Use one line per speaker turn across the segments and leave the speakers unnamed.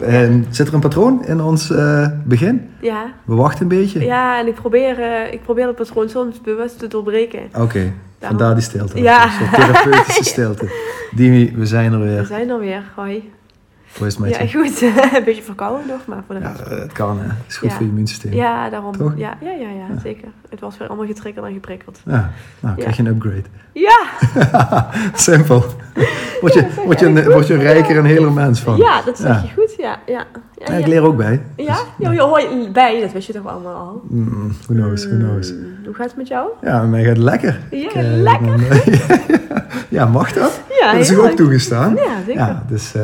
En zit er een patroon in ons eh, begin?
Ja.
We wachten een beetje?
Ja, en ik probeer, eh, ik probeer het patroon soms bewust te doorbreken.
Oké, vandaar die stilte.
Ja.
Therapeutische stilte. Dimi, we zijn er
We
weer.
zijn er weer. Hoi.
Hoe is het met
Ja, goed. een beetje verkouden nog, maar voor de rest.
eh, het kan hè. Het is goed
Ja.
voor je immuunsysteem.
Ja, daarom.
Toch?
Ja, ja, ja, ja, zeker. Het was weer allemaal getriggerd en geprikkeld.
Ja, nou, krijg je een upgrade.
Ja,
Simpel. Word je, word, je een, word je een rijker en heler mens van.
ja dat zeg je goed. Ja, ja. Ja,
ik leer ook bij.
Ja? Ja, je hoort bij, dat wist je toch allemaal al.
Mm, who knows, who knows.
Mm, Hoe gaat het met jou?
Ja, mij gaat het lekker.
Ja,
Ik, eh,
lekker.
ben- ja, mag dat?
Ja,
dat is ook toegestaan?
Ja, zeker.
Ja, dus eh,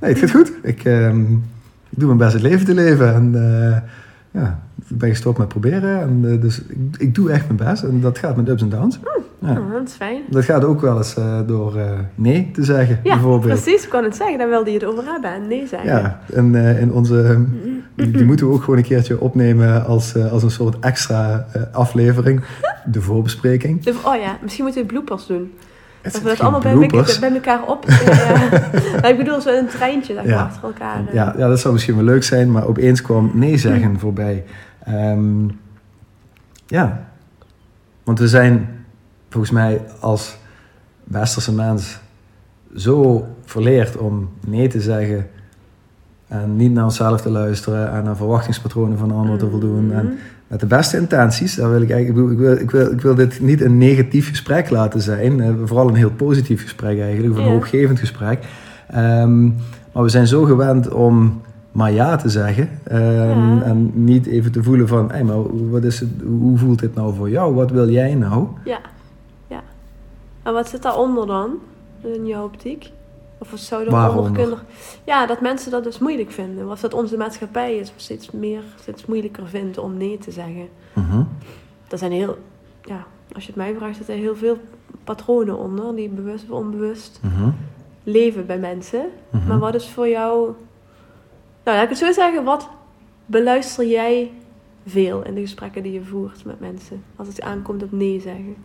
nee, het gaat goed. Ik, ehm, ik doe mijn best het leven te leven. En eh, ja, ik ben gestopt met proberen. En, dus ik, ik doe echt mijn best. En dat gaat met ups en downs. Ja.
Dat is fijn.
Dat gaat ook wel eens eh, door eh, nee te zeggen,
Ja,
bijvoorbeeld.
precies. Ik kan het zeggen. Dan wilde je het over hebben en nee zeggen.
Ja, en eh, in onze, die, die moeten we ook gewoon een keertje opnemen als, als een soort extra aflevering. De voorbespreking.
De- oh ja, misschien moeten we bloopers doen.
Het
Dat we dat allemaal bij, bij elkaar op... Maar ik bedoel, zo een treintje dat we
Ja.
achter elkaar...
Ja, ja, dat zou misschien wel leuk zijn, maar opeens kwam nee zeggen voorbij. Ehm, ja, want we zijn volgens mij als westerse mens zo verleerd om nee te zeggen en niet naar onszelf te luisteren en naar verwachtingspatronen van anderen te voldoen. En met de beste intenties, daar wil ik eigenlijk, ik wil, ik wil, ik wil dit niet een negatief gesprek laten zijn, eh, vooral een heel positief gesprek eigenlijk, of een
Ja.
hoopgevend gesprek. Ehm, maar we zijn zo gewend om maar ja te zeggen ehm,
Ja.
en niet even te voelen van, hey, maar wat is het, hoe voelt dit nou voor jou? Wat wil jij nou?
Ja. En wat zit daaronder dan, in jouw optiek? Of wat zou daaronder
Waaronder?
kunnen... Ja, dat mensen dat dus moeilijk vinden. Of dat onze maatschappij het steeds meer, steeds moeilijker vindt om nee te zeggen.
Mhm.
Er zijn heel... Ja, als je het mij vraagt, zitten er heel veel patronen onder, die bewust of onbewust
Mhm.
leven bij mensen.
Mhm.
Maar wat is voor jou... Nou, laat ik het zo zeggen. Wat beluister jij veel in de gesprekken die je voert met mensen? Als het aankomt op nee zeggen.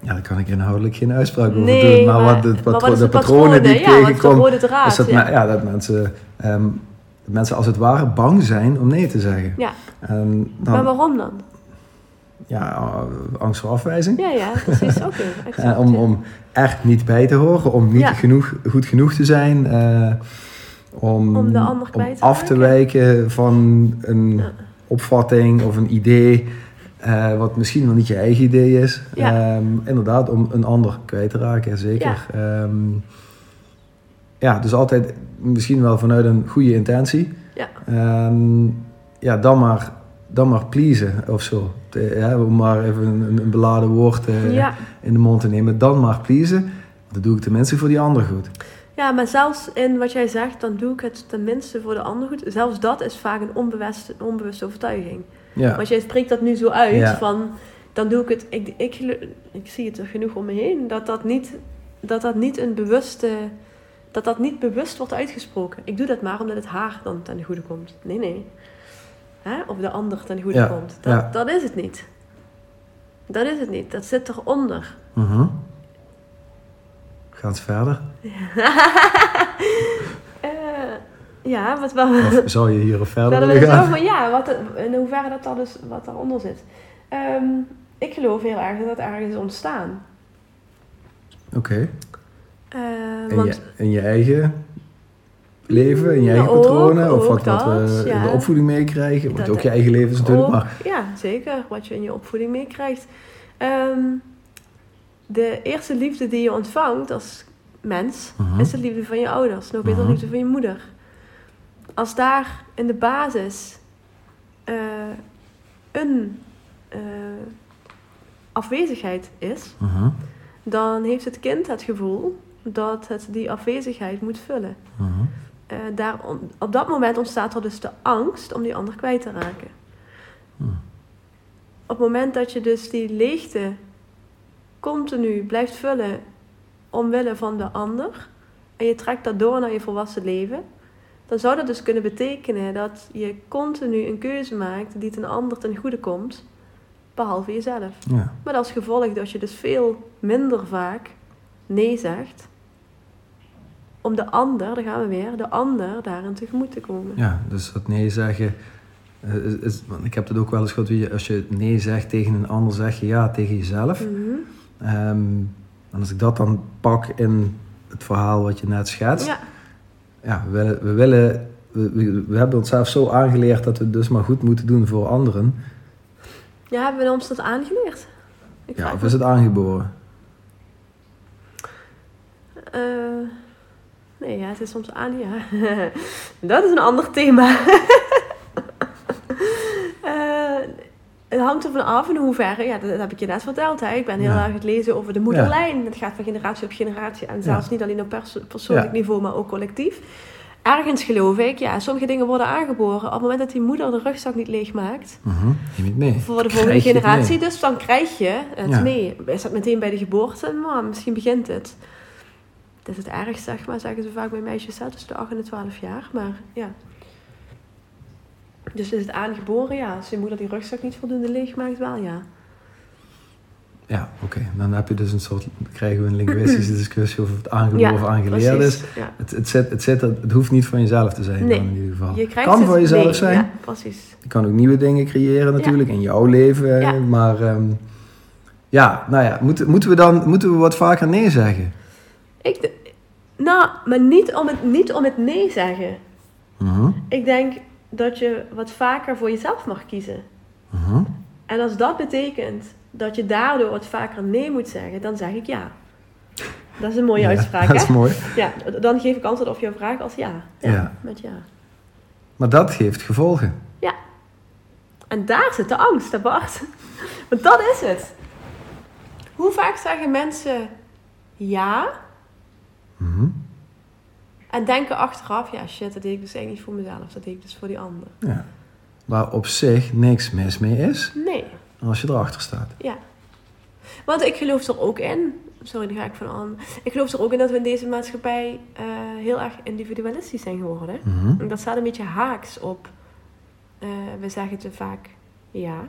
Ja, daar kan ik inhoudelijk geen uitspraak over
Nee,
doen. Maar,
maar-
wat de,
maar wat is
de
de
patronen die ik?
Ja,
tegenkom,
draad?
is dat,
Ja.
ja, dat mensen, ehm, mensen als het ware bang zijn om nee te zeggen.
Ja,
dan,
maar waarom dan?
ja, eh, angst voor afwijzing.
Ja, ja, precies. Oké,
Eh, om, om echt niet bij te horen, om niet
Ja.
genoeg, goed genoeg te zijn. eh, om,
Om de ander
om
kwijt te
af te wijken van een opvatting of een idee. Eh, wat misschien wel niet je eigen idee is.
Ja.
Ehm, inderdaad, om een ander kwijt te raken, zeker. Ja. ja, dus altijd misschien wel vanuit een goede intentie.
Ja.
Ehm, ja, dan maar, dan maar pleasen of zo. De- ja, om maar even een, een beladen woord eh,
Ja,
in de mond te nemen. Dan maar pleasen. Dat doe ik tenminste voor die ander goed.
Ja, maar zelfs in wat jij zegt, dan doe ik het tenminste voor de ander goed. Zelfs dat is vaak een onbewuste, onbewuste overtuiging.
Ja.
Want jij spreekt dat nu zo uit
Ja.
van, dan doe ik het. Ik, ik, ik zie het er genoeg om me heen dat dat niet, dat dat niet een bewuste, dat dat niet bewust wordt uitgesproken. Ik doe dat maar omdat het haar dan ten goede komt. Nee, nee. Hè? Of de ander ten goede
Ja,
komt. Dat, dat is het niet. Dat is het niet. Dat zit eronder.
Mhm. Gaat het verder?
Ja, wat wel.
Of zou je hier verder
Nou,
willen gaan?
zo van ja, wat, in hoeverre dat, dan dus, wat daaronder zit. Ehm, ik geloof heel erg dat dat ergens is ontstaan.
Oké.
Eh,
In,
want
je, in je eigen leven, in je
Ja,
eigen
ook-
patronen? Of wat, wat we
dat,
in de opvoeding meekrijgen? Want
Dat-
ook je eigen leven is natuurlijk.
ook-
Maar
Ja, zeker. Wat je in je opvoeding meekrijgt. Ehm, de eerste liefde die je ontvangt als mens,
Mhm.
is de liefde van je ouders. Nog beter de
Mhm.
liefde van je moeder. Als daar in de basis eh, een eh, afwezigheid is,
Mhm,
dan heeft het kind het gevoel dat het die afwezigheid moet vullen.
mhm.
Eh, daar, op dat moment ontstaat er dus de angst om die ander kwijt te raken.
Hmm.
Op het moment dat je dus die leegte continu blijft vullen omwille van de ander en je trekt dat door naar je volwassen leven, dan zou dat dus kunnen betekenen dat je continu een keuze maakt die ten ander ten goede komt, behalve jezelf.
Ja.
Met als gevolg dat je dus veel minder vaak nee zegt. Om de ander, daar gaan we weer, de ander daarin tegemoet te komen.
ja, dus dat nee zeggen. eh, Is, is- want ik heb het ook wel eens gehad, als je nee zegt tegen een ander, zeg je ja tegen jezelf.
Mhm.
Ehm, en als ik dat dan pak in het verhaal wat je net schetst,
Ja,
ja, we we, willen we, we, hebben onszelf zo aangeleerd dat we het dus maar goed moeten doen voor anderen.
ja, hebben we ons dat aangeleerd? Ik
Ja, of is het aangeboren?
Eh, nee, ja, het is soms aan, ja. dat is een ander thema. Eh, het hangt ervan af in hoeverre, ja, dat, dat heb ik je net verteld. Hè. Ik ben heel
Ja.
erg het lezen over de moederlijn. Het gaat van generatie op generatie en zelfs niet alleen op perso- persoonlijk niveau, maar ook collectief. Ergens geloof ik, ja, sommige dingen worden aangeboren. Op het moment dat die moeder de rugzak niet leeg maakt,
Neem je het mee.
voor de volgende generatie, dus dan krijg je het mee. Is dat meteen bij de geboorte? Nou, misschien begint het. Het is het ergst, zeg maar, zeggen ze vaak bij meisjes, hè, tussen de 8 en de 12 jaar. Maar ja. Dus is het aangeboren? Ja. Als je moeder die rugzak niet voldoende leeg maakt, wel ja.
Ja, oké. Dan heb je dus een soort, krijgen we een linguïstische discussie of het aangeboren of aangeleerd
precies.
is.
Ja.
Het, het, zit, het, zit, het hoeft niet van jezelf te zijn
Nee.
dan in ieder geval.
Je
kan van jezelf zijn.
Ja, precies.
Je kan ook nieuwe dingen creëren natuurlijk in jouw leven. Maar ehm, ja, nou ja, moeten, moeten we dan moeten we wat vaker nee zeggen?
Ik, nou, maar niet om, het, niet om het nee zeggen.
Mhm,
Ik denk dat je wat vaker voor jezelf mag kiezen.
mhm.
En als dat betekent dat je daardoor wat vaker nee moet zeggen, dan zeg ik ja. Dat is een mooie
Ja,
uitspraak,
Dat
hè?
is mooi.
Ja, dan geef ik antwoord op jouw vraag als ja. Ja,
Ja.
met ja.
Maar dat geeft gevolgen.
En daar zit de angst, hè Bart. Want dat is het. Hoe vaak zeggen mensen ja
Mhm.
En denken achteraf, ja shit, dat deed ik dus eigenlijk niet voor mezelf, dat deed ik dus voor die ander.
Ja. Waar op zich niks mis mee is
Nee,
als je erachter staat.
ja. Want ik geloof er ook in, sorry, daar ga ik van aan. Ik geloof er ook in dat we in deze maatschappij eh, heel erg individualistisch zijn geworden.
Mhm.
En Dat staat een beetje haaks op. eh, we zeggen te vaak ja.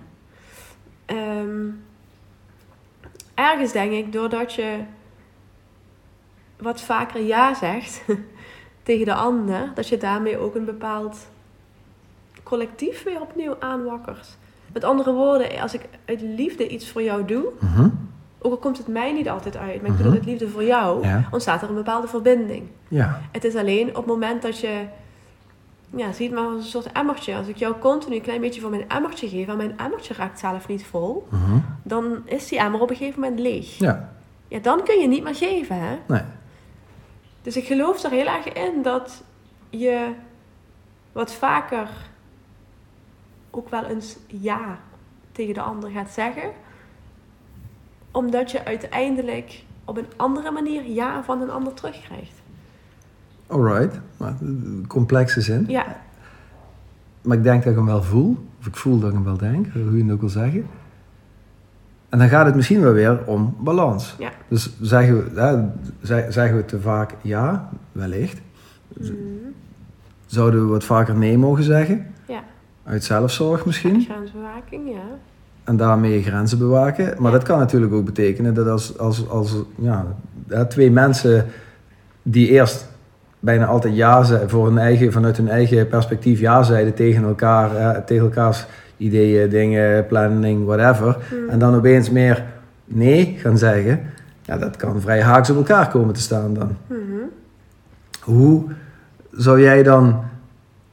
Ehm, ergens denk ik, doordat je wat vaker ja zegt tegen de ander, dat je daarmee ook een bepaald collectief weer opnieuw aanwakkert. Met andere woorden, als ik uit liefde iets voor jou doe,
Mhm.
ook al komt het mij niet altijd uit, maar ik
Mhm.
doe dat uit liefde voor jou,
Ja.
ontstaat er een bepaalde verbinding.
Ja.
Het is alleen op het moment dat je, ja, zie het maar als een soort emmertje. Als ik jou continu een klein beetje van mijn emmertje geef en mijn emmertje raakt zelf niet vol,
Mhm.
dan is die emmer op een gegeven moment leeg.
Ja.
Ja, dan kun je niet meer geven, hè?
Nee.
Dus ik geloof er heel erg in dat je wat vaker ook wel eens ja tegen de ander gaat zeggen. Omdat je uiteindelijk op een andere manier ja van een ander terugkrijgt.
alright. Maar, complexe zin.
Ja,
Maar ik denk dat ik hem wel voel. Of ik voel dat ik hem wel denk, hoe je het ook wil zeggen. En dan gaat het misschien wel weer om balans.
Ja.
Dus zeggen we, hè, zeg- zeggen we te vaak ja, wellicht.
Mhm.
Zouden we wat vaker nee mogen zeggen?
Ja.
Uit zelfzorg misschien?
grensbewaking, ja.
En daarmee grenzen bewaken. Maar
Ja.
dat kan natuurlijk ook betekenen dat als, als, als ja, twee mensen die eerst bijna altijd ja zeiden, voor hun eigen, vanuit hun eigen perspectief ja zeiden tegen elkaar, hè, tegen elkaars ideeën, dingen, planning, whatever.
Mhm.
En dan opeens meer nee gaan zeggen. Ja, dat kan vrij haaks op elkaar komen te staan dan.
Mhm.
Hoe zou jij dan,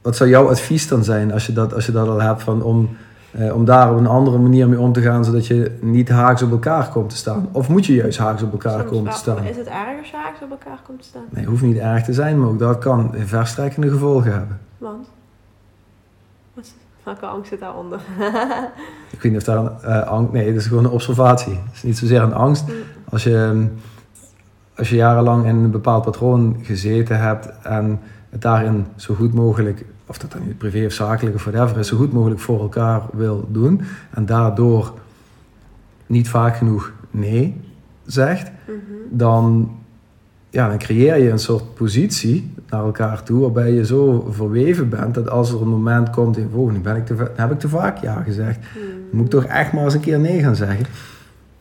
wat zou jouw advies dan zijn als je dat, als je dat al hebt van om, eh, om daar op een andere manier mee om te gaan zodat je niet haaks op elkaar komt te staan? Of moet je juist haaks op elkaar
Soms
komen te staan?
Is het erg als je haaks op elkaar komt te staan?
Nee, hoeft niet erg te zijn, maar ook dat kan verstrekkende gevolgen hebben.
Want? Wat is- Welke angst zit daaronder?
Ik weet niet of daar een eh, angst... Nee, het is gewoon een observatie. Het is niet zozeer een angst.
Mm.
Als je, ehm, als je jarenlang in een bepaald patroon gezeten hebt en het daarin zo goed mogelijk, of dat dan nu privé of zakelijk of whatever is, zo goed mogelijk voor elkaar wil doen en daardoor niet vaak genoeg nee zegt,
Mhm.
dan, ja, dan creëer je een soort positie naar elkaar toe waarbij je zo verweven bent dat als er een moment komt in oh, nu ben ik te, heb ik te vaak ja gezegd,
Mhm.
moet ik toch echt maar eens een keer nee gaan zeggen.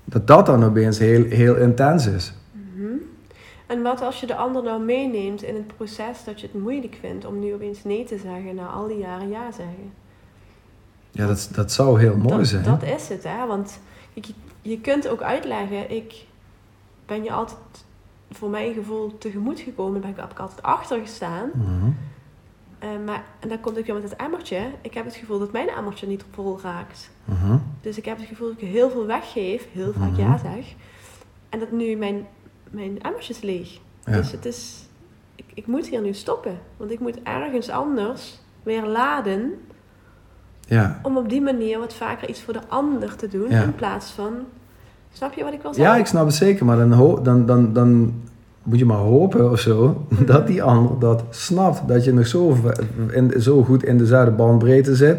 Dat dat dan opeens heel, heel intens is.
Mhm. En wat als je de ander nou meeneemt in het proces dat je het moeilijk vindt om nu opeens nee te zeggen na al die jaren ja zeggen?
Ja, dat, dat zou heel mooi
dat,
zijn.
Dat is het, hè? Want je, je kunt ook uitleggen, ik ben je altijd voor mijn gevoel tegemoet gekomen, daar heb ik altijd achter gestaan.
Mhm.
Eh, maar, en dan komt ook weer met het emmertje. Ik heb het gevoel dat mijn emmertje niet vol raakt.
Mhm.
Dus ik heb het gevoel dat ik heel veel weggeef, heel vaak
Mhm.
ja zeg. En dat nu mijn, mijn emmertje is leeg.
Ja.
Dus het is, ik, ik moet hier nu stoppen. Want ik moet ergens anders weer laden
Ja.
om op die manier wat vaker iets voor de ander te doen.
Ja.
In plaats van, snap je wat ik wil zeggen?
ja, ik snap het zeker, maar dan, dan, dan, dan moet je maar hopen of zo dat die ander dat snapt. Dat je nog zo, in, zo goed in dezelfde bandbreedte zit.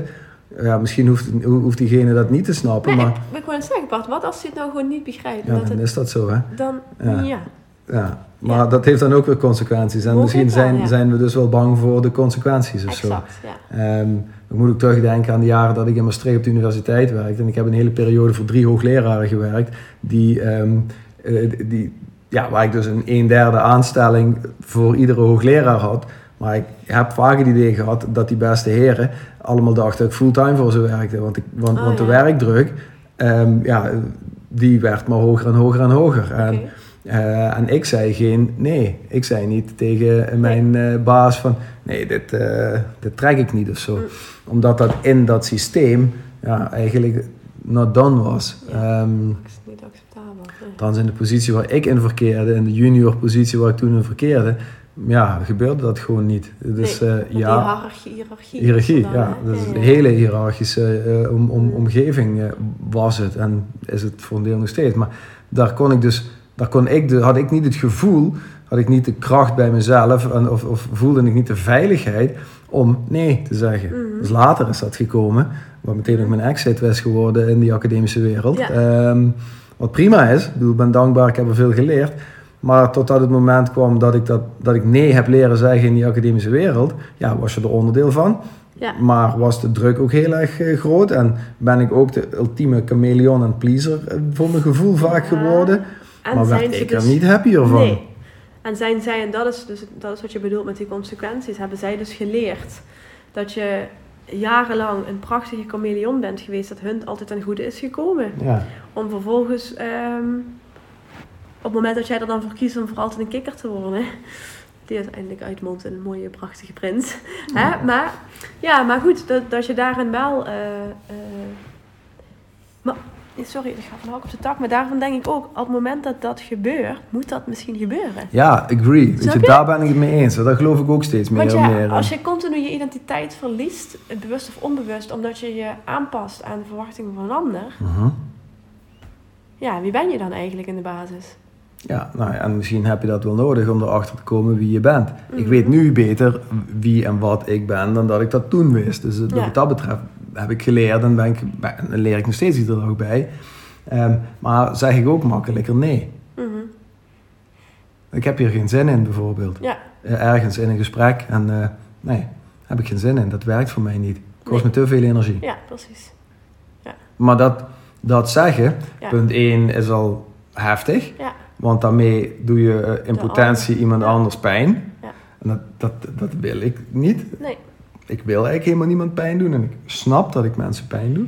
Ja, misschien hoeft, hoeft diegene dat niet te snappen,
Nee,
maar
ik, ik wil zeggen, Bart, wat als hij het nou gewoon niet begrijpt?
ja,
dat
dan
het,
is dat zo, hè.
dan,
Ja.
ja.
Ja, maar
Ja.
dat heeft dan ook weer consequenties. En misschien
wel,
zijn,
ja.
zijn we dus wel bang voor de consequenties of zo.
exact. Ja.
Ehm, ik moet ook terugdenken aan de jaren dat ik in Maastricht op de universiteit werkte. En ik heb een hele periode voor drie hoogleraren gewerkt. Die, ehm, eh, die, ja, waar ik dus een een derde aanstelling voor iedere hoogleraar had. Maar ik heb vaak het idee gehad dat die beste heren allemaal dachten dat ik fulltime voor ze werkte. Want, ik, want,
Oh,
want de werkdruk, ehm, ja, die werd maar hoger en hoger en hoger. En, Eh, en ik zei geen nee. Ik zei niet tegen mijn eh, baas van nee, dit, eh, dit trek ik niet of zo.
Mm.
Omdat dat in dat systeem ja, eigenlijk not done was.
Ja. Is het niet acceptabel.
Althans in de positie waar ik in verkeerde, in de junior positie waar ik toen in verkeerde, ja, gebeurde dat gewoon niet. Dus
Nee,
ja,
hiërarchie, hiërarchie.
hiërarchie,
is dan,
ja.
hè?
Dus
Ja,
een hele hiërarchische om, om,
Mm.
omgeving was het. En is het voor een deel nog steeds. Maar daar kon ik dus, daar kon ik de, had ik niet het gevoel, had ik niet de kracht bij mezelf, en, of, of voelde ik niet de veiligheid om nee te zeggen.
Mhm.
Dus later is dat gekomen, wat meteen ook mijn exit was geworden in die academische wereld.
Ja.
Ehm, wat prima is, ik bedoel, ik ben dankbaar, ik heb er veel geleerd. Maar totdat het moment kwam dat ik, dat, dat ik nee heb leren zeggen in die academische wereld, ja, was je er onderdeel van.
Ja.
Maar was de druk ook heel erg eh, groot en ben ik ook de ultieme chameleon en pleaser eh, voor mijn gevoel vaak geworden.
En
maar
zijn ze
ik
dus-
er niet happier van.
Nee. En zijn zij, en dat is, dus, dat is wat je bedoelt met die consequenties, hebben zij dus geleerd dat je jarenlang een prachtige chameleon bent geweest, dat hun altijd ten goede is gekomen.
Ja.
Om vervolgens, ehm, op het moment dat jij er dan voor kiest om voor altijd een kikker te worden, die uiteindelijk uitmondt in een mooie, prachtige prins. Hè? Maar, ja, maar goed, dat, dat je daarin wel... eh, eh, maar, sorry, ik ga van hak op de tak, maar daarvan denk ik ook, op het moment dat dat gebeurt, moet dat misschien gebeuren.
Ja, agree. Weet je, daar ben ik het mee eens. Daar geloof ik ook steeds meer
Want ja,
meer in.
als je continu je identiteit verliest, bewust of onbewust, omdat je je aanpast aan de verwachtingen van een ander,
Mhm.
ja, wie ben je dan eigenlijk in de basis?
Ja, nou ja, en misschien heb je dat wel nodig om erachter te komen wie je bent. Ik
Mhm.
weet nu beter wie en wat ik ben dan dat ik dat toen wist. Dus eh,
Ja.
wat dat betreft heb ik geleerd en, ben ik, ben- en leer ik nog steeds iedere dag bij. Ehm, maar zeg ik ook makkelijker nee.
Mhm.
Ik heb hier geen zin in bijvoorbeeld.
Ja.
Eh, Ergens in een gesprek en eh, nee, heb ik geen zin in. Dat werkt voor mij niet. Kost
Nee.
me te veel energie.
ja, precies.
Maar dat, dat zeggen,
Ja.
punt 1 is al heftig.
Ja.
Want daarmee doe je eh, in potentie iemand
Ja.
anders pijn.
Ja.
En dat, dat, dat wil ik niet.
Nee.
Ik wil eigenlijk helemaal niemand pijn doen. En ik snap dat ik mensen pijn doe.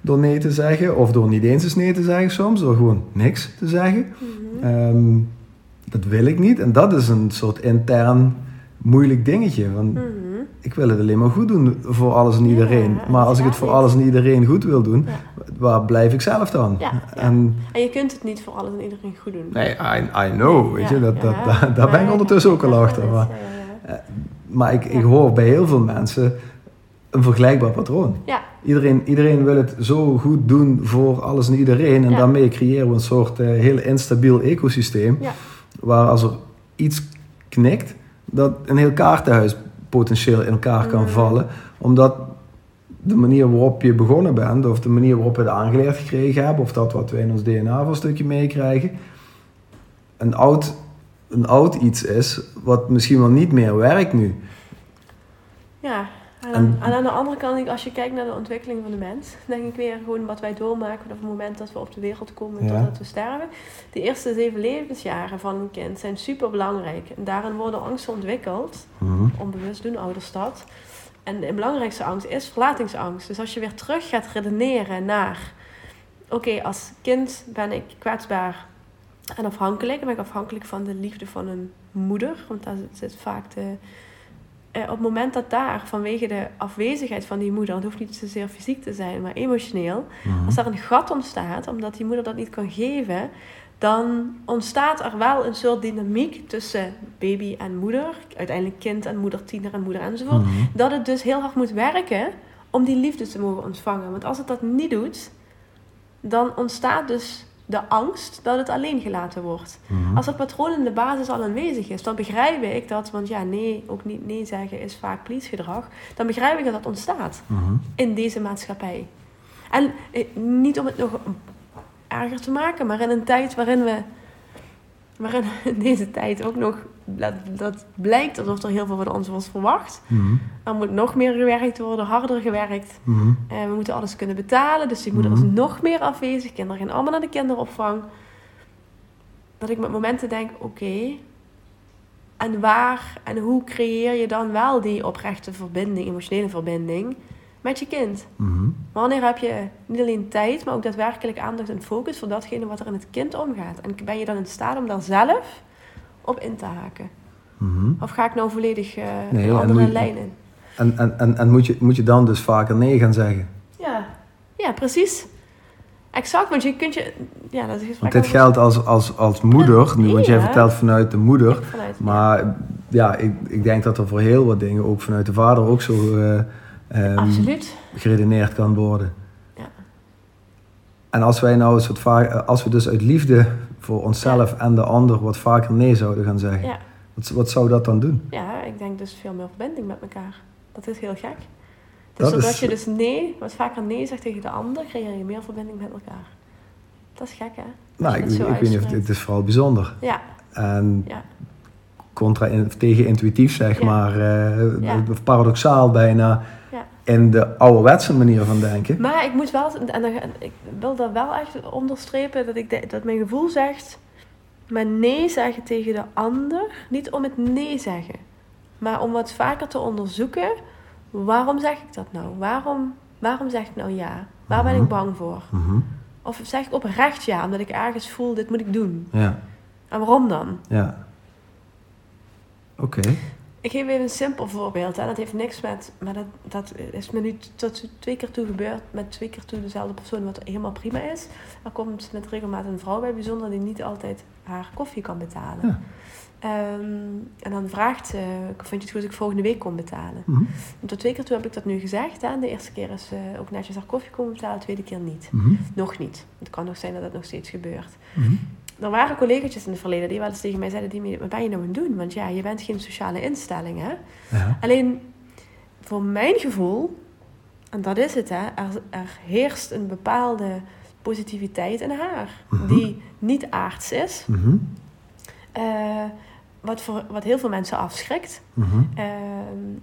Door nee te zeggen. Of door niet eens eens nee te zeggen soms. Door gewoon niks te zeggen.
Mhm.
Ehm, dat wil ik niet. En dat is een soort intern moeilijk dingetje. Want
Mhm.
ik wil het alleen maar goed doen voor alles en iedereen.
Ja,
maar als ik het voor alles en iedereen goed wil doen,
Ja.
waar blijf ik zelf dan?
Ja, ja.
En
En je kunt het niet voor alles en iedereen goed doen.
nee, I, I know, weet
Ja,
je, dat, dat, daar, ben ik
Ja,
ondertussen ook al
ja,
achter.
ja,
Maar,
ja.
ik, ik hoor bij heel veel mensen een vergelijkbaar patroon.
Ja.
Iedereen, iedereen wil het zo goed doen voor alles en iedereen. En
Ja.
daarmee creëren we een soort eh, heel instabiel ecosysteem.
Ja.
Waar als er iets knikt, dat een heel kaartenhuis potentieel in elkaar kan
Mhm.
vallen. Omdat de manier waarop je begonnen bent, of de manier waarop we het aangeleerd gekregen hebben, of dat wat we in ons DNA voor een stukje meekrijgen, een oud, een oud iets is, wat misschien wel niet meer werkt nu.
Ja, en,
En-
en aan de andere kant, als je kijkt naar de ontwikkeling van de mens, denk ik weer gewoon wat wij doormaken vanaf het moment dat we op de wereld komen
Ja.
totdat we sterven. De eerste zeven levensjaren van een kind zijn super belangrijk. En daarin worden angsten ontwikkeld. Onbewust doen ouders dat. En de belangrijkste angst is verlatingsangst. Dus als je weer terug gaat redeneren naar... Oké, als kind ben ik kwetsbaar en afhankelijk. Dan ben ik afhankelijk van de liefde van een moeder. Want daar zit vaak de... eh, op het moment dat daar, vanwege de afwezigheid van die moeder... Het hoeft niet zozeer fysiek te zijn, maar emotioneel...
Mhm.
Als daar een gat ontstaat, omdat die moeder dat niet kan geven, dan ontstaat er wel een soort dynamiek tussen baby en moeder, uiteindelijk kind en moeder, tiener en moeder enzovoort.
Mhm.
Dat het dus heel hard moet werken om die liefde te mogen ontvangen. Want als het dat niet doet, dan ontstaat dus de angst dat het alleen gelaten wordt.
Mhm.
Als dat patroon in de basis al aanwezig is, dan begrijp ik dat, want ja, nee, ook niet nee zeggen is vaak please gedrag. Dan begrijp ik dat dat ontstaat
Mhm.
in deze maatschappij. En eh, niet om het nog erger te maken, maar in een tijd waarin we, waarin in deze tijd ook nog, dat, dat blijkt alsof er heel veel van ons wordt verwacht.
Mhm.
Er moet nog meer gewerkt worden, harder gewerkt. En we moeten alles kunnen betalen, dus die moeder is
Mhm.
nog meer afwezig. Kinderen gaan allemaal naar de kinderopvang. Dat ik met momenten denk, oké, en waar en hoe creëer je dan wel die oprechte verbinding, emotionele verbinding met je kind?
Mhm.
Wanneer heb je niet alleen tijd, maar ook daadwerkelijk aandacht en focus voor datgene wat er in het kind omgaat? En ben je dan in staat om daar zelf op in te haken?
Mhm.
Of ga ik nou volledig eh
Nee,
een
en
andere
je-
lijn in?
En, en, en, en moet, je, moet je dan dus vaker nee gaan zeggen?
Ja, ja precies. Exact, want je kunt je... Ja, dat is
Want dit
over-
geldt als, als, als moeder, nu, want jij
Ja.
vertelt vanuit de moeder.
Vanuit,
Maar ja, ik, ik denk dat er voor heel wat dingen ook vanuit de vader ook zo eh,
Absoluut.
geredeneerd kan worden.
Ja.
En als wij nou een soort vaak, als we dus uit liefde voor onszelf en de ander wat vaker nee zouden gaan zeggen,
Ja.
wat, wat zou dat dan doen?
Ja, ik denk dus veel meer verbinding met elkaar. Dat is heel gek. Dus
Dat
doordat
is-
je dus nee, wat vaker nee zegt tegen de ander, creëer je meer verbinding met elkaar. Dat is gek, hè?
Nou, ik, ik weet niet of het is vooral bijzonder.
Ja,
En
Ja.
contra tegen intuïtief zeg
Ja.
maar, eh,
Ja.
paradoxaal bijna, In de ouderwetse manier van denken.
maar ik moet wel, en dan, ik wil dat wel echt onderstrepen, dat, ik de- dat mijn gevoel zegt, maar nee zeggen tegen de ander, niet om het nee zeggen, maar om wat vaker te onderzoeken, waarom zeg ik dat nou? Waarom, waarom zeg ik nou ja? Waar ben ik
Mhm.
bang voor?
Mhm.
Of zeg ik oprecht ja, omdat ik ergens voel, dit moet ik doen.
Ja,
En waarom dan?
ja. Oké.
Ik geef even een simpel voorbeeld. Hè. Dat heeft niks met... Maar dat, dat is me nu tot twee keer toe gebeurd. Met twee keer toe dezelfde persoon, wat helemaal prima is. Er komt met regelmaat een vrouw bij, bijzonder, die niet altijd haar koffie kan betalen.
Ja.
Ehm, en dan vraagt ze, vind je het goed als ik volgende week kom betalen?
Mhm.
En tot twee keer toe heb ik dat nu gezegd. Hè. De eerste keer is ze ook netjes haar koffie komen betalen, de tweede keer niet.
Mhm.
Nog niet. Het kan nog zijn dat het nog steeds gebeurt.
Mhm.
Er waren collega's in het verleden die wel eens tegen mij zeiden, die, wat ben je nou aan het doen? Want ja, je bent geen sociale instelling, hè?
Ja.
Alleen, voor mijn gevoel, en dat is het, hè, er, er heerst een bepaalde positiviteit in haar,
Mhm.
die niet aards is,
Mhm.
eh, wat, voor, wat heel veel mensen afschrikt.
Mhm.
Ehm,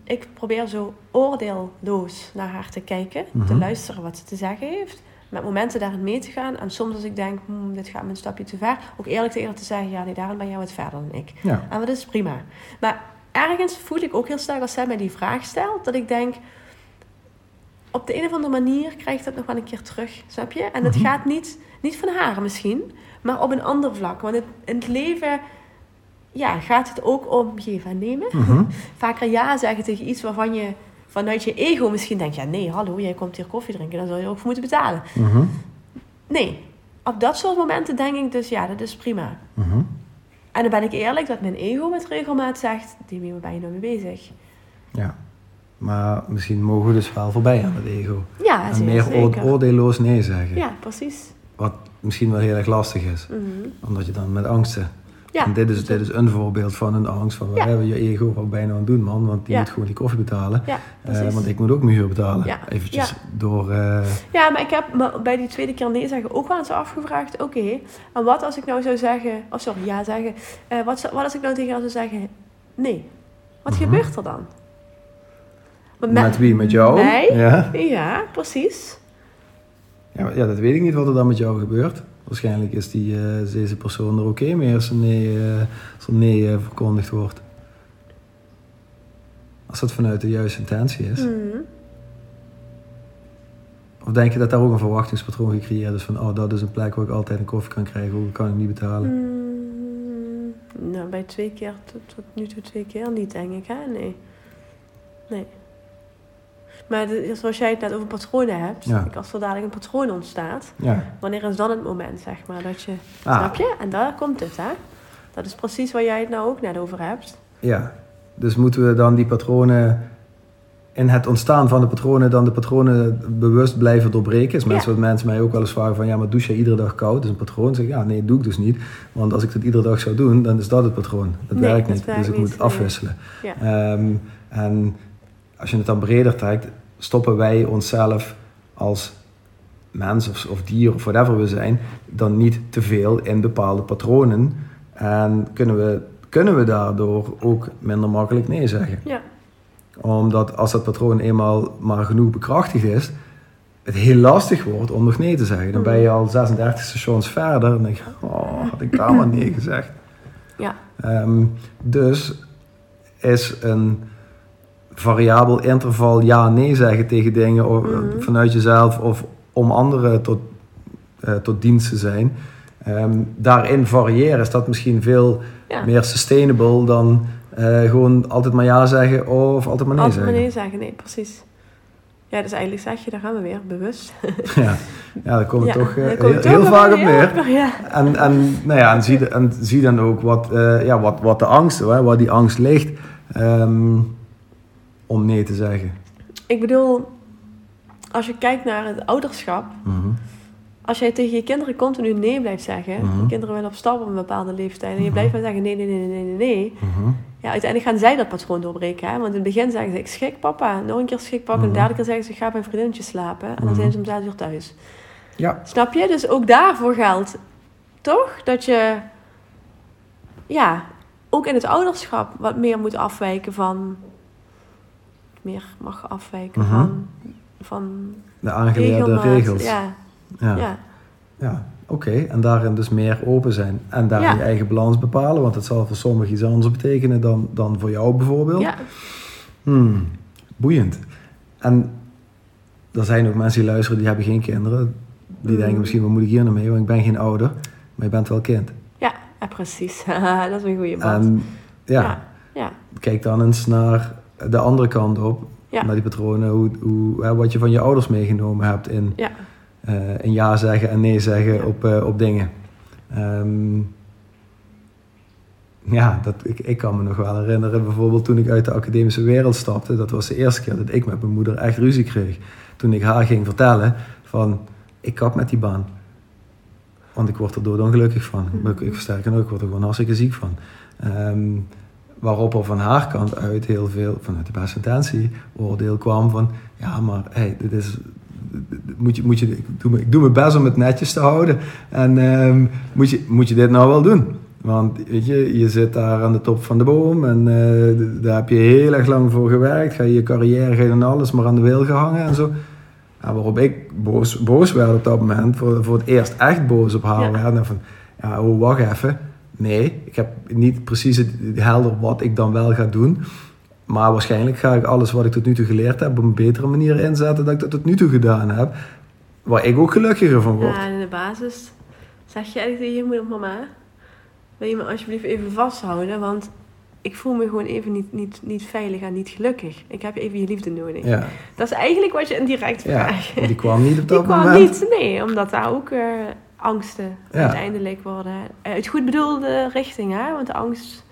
ik probeer zo oordeelloos naar haar te kijken, te luisteren wat ze te zeggen heeft, met momenten daarin mee te gaan. En soms als ik denk, hmm, dit gaat me een stapje te ver, ook eerlijk tegen te zeggen, ja nee, daarin ben jij wat verder dan ik.
Ja.
En dat is prima. Maar ergens voel ik ook heel sterk als zij mij die vraag stelt, dat ik denk, op de een of andere manier krijg ik dat nog wel een keer terug, snap je? En het
Mhm.
gaat niet, niet van haar misschien, maar op een ander vlak. Want het, in het leven ja, gaat het ook om geven en nemen.
Mhm.
Vaker ja zeggen tegen iets waarvan je vanuit je ego misschien denkt, ja nee, hallo, jij komt hier koffie drinken, dan zou je ook voor moeten betalen.
Mhm.
Nee, op dat soort momenten denk ik dus, ja, dat is prima.
Mhm.
En dan ben ik eerlijk dat mijn ego met regelmaat zegt, die waar ben je nou mee bezig?
Ja. Maar misschien mogen we dus wel voorbij aan het ego.
Ja,
en meer
zeker.
oordeelloos nee zeggen.
Ja, precies.
Wat misschien wel heel erg lastig is.
Mhm.
Omdat je dan met angsten.
Ja,
en dit is, dit is een voorbeeld van een angst. Van, we hebben je ego, wat je nou aan het doen man? Want die moet gewoon die koffie betalen. Eh, want ik moet ook mijn huur betalen.
Ja.
Eventjes door... eh,
Ja, maar ik heb me bij die tweede keer nee zeggen ook wel eens afgevraagd, oké, en wat als ik nou zou zeggen, of sorry, ja zeggen, eh, wat, wat als ik nou tegen haar zou zeggen, nee, wat
Mhm.
gebeurt er dan?
Met wie? Met jou?
Mij?
Ja.
Ja, precies.
Ja, ja, dat weet ik niet wat er dan met jou gebeurt. Waarschijnlijk is, die, is deze persoon er oké mee als een nee, eh, als nee eh, verkondigd wordt. Als dat vanuit de juiste intentie is.
Mhm.
Of denk je dat daar ook een verwachtingspatroon gecreëerd is van, oh, dat is een plek waar ik altijd een koffie kan krijgen, ook kan ik niet betalen.
Mm, nou, bij twee keer, tot, tot nu toe twee keer niet, denk ik, hè? Nee. Nee. Maar de- zoals jij het net over patronen hebt,
Ja.
kijk, als er dadelijk een patroon ontstaat,
Ja.
wanneer is dan het moment, zeg maar, dat je...
Ah.
Snap je? En daar komt het, hè? Dat is precies waar jij het nou ook net over hebt.
Ja, dus moeten we dan die patronen, in het ontstaan van de patronen, dan de patronen bewust blijven doorbreken? Is mensen wat mensen mij ook wel eens vragen van, ja, maar douche je iedere dag koud? Dat is een patroon. Zeg ik, ja, nee, doe ik dus niet. Want als ik dat iedere dag zou doen, dan is dat het patroon. Dat
Nee,
werkt
dat
niet.
werkt
dus ik
niet,
moet afwisselen.
Ja.
Ehm, en als je het dan breder trekt, stoppen wij onszelf als mens of, of dier of whatever we zijn, dan niet te veel in bepaalde patronen. En kunnen we, kunnen we daardoor ook minder makkelijk nee zeggen.
Ja.
Omdat als dat patroon eenmaal maar genoeg bekrachtigd is, het heel lastig wordt om nog nee te zeggen. Dan ben je al 36 stations verder en denk je, oh, had ik daar maar nee gezegd.
Ja.
Ehm, dus is een variabel interval ja-nee zeggen tegen dingen of,
Mhm.
vanuit jezelf of om anderen tot, eh, tot dienst te zijn. Ehm, daarin variëren is dat misschien veel
Ja.
meer sustainable dan eh, gewoon altijd maar ja zeggen of altijd maar nee
Altijd maar
zeggen.
nee zeggen, nee, precies. Ja, dus eigenlijk zeg je, daar gaan we weer, bewust.
ja. ja, daar komt het
Ja,
toch eh, heel, vaak op neer.
Ja.
En, en, nou ja, en, zie, en zie dan ook wat, ja, wat, wat de angst, hè, waar die angst ligt ehm, om nee te zeggen.
Ik bedoel, als je kijkt naar het ouderschap,
Mhm.
als jij tegen je kinderen continu nee blijft zeggen, je kinderen willen op stap op een bepaalde leeftijd, en je
Mhm.
blijft maar zeggen nee, nee, nee, nee, nee, nee,
Mhm.
ja, uiteindelijk gaan zij dat patroon doorbreken. Hè? Want in het begin zeggen ze, ik schik papa, nog een keer schik papa, en de derde keer zeggen ze, ik ga bij een vriendinnetje slapen, en dan zijn ze om zes uur thuis.
Ja.
Snap je? Dus ook daarvoor geldt toch dat je, ja, ook in het ouderschap wat meer moet afwijken van, meer mag afwijken
Mhm.
van, van
De aangeleerde regels.
Ja,
ja.
ja.
Ja, oké. En daarin dus meer open zijn. En daarin
Ja.
je eigen balans bepalen. Want het zal voor sommigen iets anders betekenen dan, dan voor jou bijvoorbeeld.
ja.
Hmm, boeiend. En er zijn ook mensen die luisteren, die hebben geen kinderen. Die
Mhm.
denken misschien, wat moet ik hier nou mee? Want ik ben geen ouder. Maar je bent wel kind.
Ja, ja, precies. dat is een goede man.
En ja,
ja,
kijk dan eens naar de andere kant op.
Ja.
Naar die patronen. Hoe, hoe, hè, wat je van je ouders meegenomen hebt in,
ja,
eh, in ja zeggen en nee zeggen
Ja.
op, eh, op dingen. Ehm, ja, dat, ik, ik kan me nog wel herinneren, bijvoorbeeld toen ik uit de academische wereld stapte. Dat was de eerste keer dat ik met mijn moeder echt ruzie kreeg. Toen ik haar ging vertellen van, ik kap met die baan. Want ik word er doodongelukkig van.
Mhm.
Ik, ik versterk en ook, ik word er gewoon hartstikke ziek van. Ehm, waarop er van haar kant uit heel veel, vanuit de beste intentie, oordeel kwam van... Ja, maar hey, dit is... Moet je, moet je, ik, doe, me- ik doe mijn best om het netjes te houden. En ehm, moet, je, moet je dit nou wel doen? Want weet je, je zit daar aan de top van de boom en eh, daar heb je heel erg lang voor gewerkt. Ga je je carrière, ga je dan alles maar aan de wil gehangen en zo. Ja, waarop ik boos, boos werd op dat moment, voor, voor het eerst echt boos op haar
Ja.
werd. En van, ja, oh, wacht even. Nee, ik heb niet precies het, helder wat ik dan wel ga doen. Maar waarschijnlijk ga ik alles wat ik tot nu toe geleerd heb op een betere manier inzetten dan ik dat tot nu toe gedaan heb. Waar ik ook gelukkiger van word.
Ja, en in de basis zeg je eigenlijk tegen je moeder, mama, wil je me alsjeblieft even vasthouden, want ik voel me gewoon even niet, niet, niet veilig en niet gelukkig. Ik heb even je liefde nodig.
Ja,
Dat is eigenlijk wat je indirect
ja.
vraagt.
Die kwam niet op
Die
dat
kwam
moment.
niet, nee, omdat daar ook eh, angsten
Ja.
uiteindelijk worden. eh, Uit goed bedoelde richting, hè? Want de angst,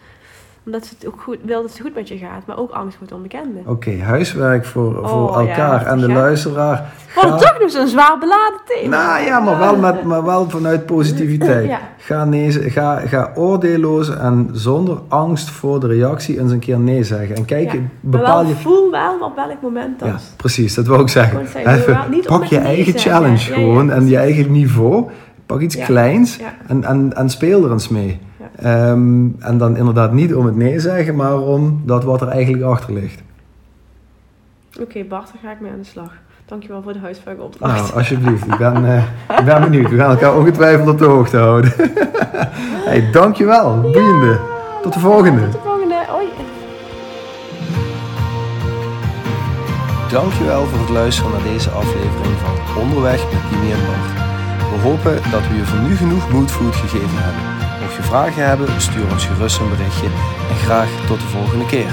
omdat ze het ook goed wil dat het goed met je gaat, maar ook angst voor het onbekende.
Oké, huiswerk voor,
Oh,
voor
ja,
elkaar en de luisteraar.
Wat
Ga-
toch nog zo'n zwaar beladen thema.
Nou ja, maar wel, met, maar wel vanuit positiviteit.
Ja.
Ga, nee, ga, ga oordeelloos en zonder angst voor de reactie eens een keer nee zeggen. En kijk.
Maar
bepaal
wel
je...
voel wel op welk moment dat
Ja, precies, dat wil ik zeggen. Even, pak je
nee
eigen challenge gewoon en je eigen niveau. Pak iets
Ja.
kleins
Ja.
en, en, en speel er eens mee.
Ja.
Ehm, en dan inderdaad niet om het nee zeggen, maar om dat wat er eigenlijk achter ligt.
Oké, Bart, daar ga ik mee aan de slag. Dankjewel voor de huiswerkopdracht.
Nou, alsjeblieft. Ik ben, eh, ik ben benieuwd. We gaan elkaar ongetwijfeld op de hoogte houden. hey, dankjewel. Boeiende. Tot de volgende.
Tot de volgende. Hoi.
Dankjewel voor het luisteren naar deze aflevering van Onderweg met Dimi en Bart. We hopen dat we je voor nu genoeg moodfood gegeven hebben. Mocht je vragen hebben, stuur ons gerust een berichtje en graag tot de volgende keer.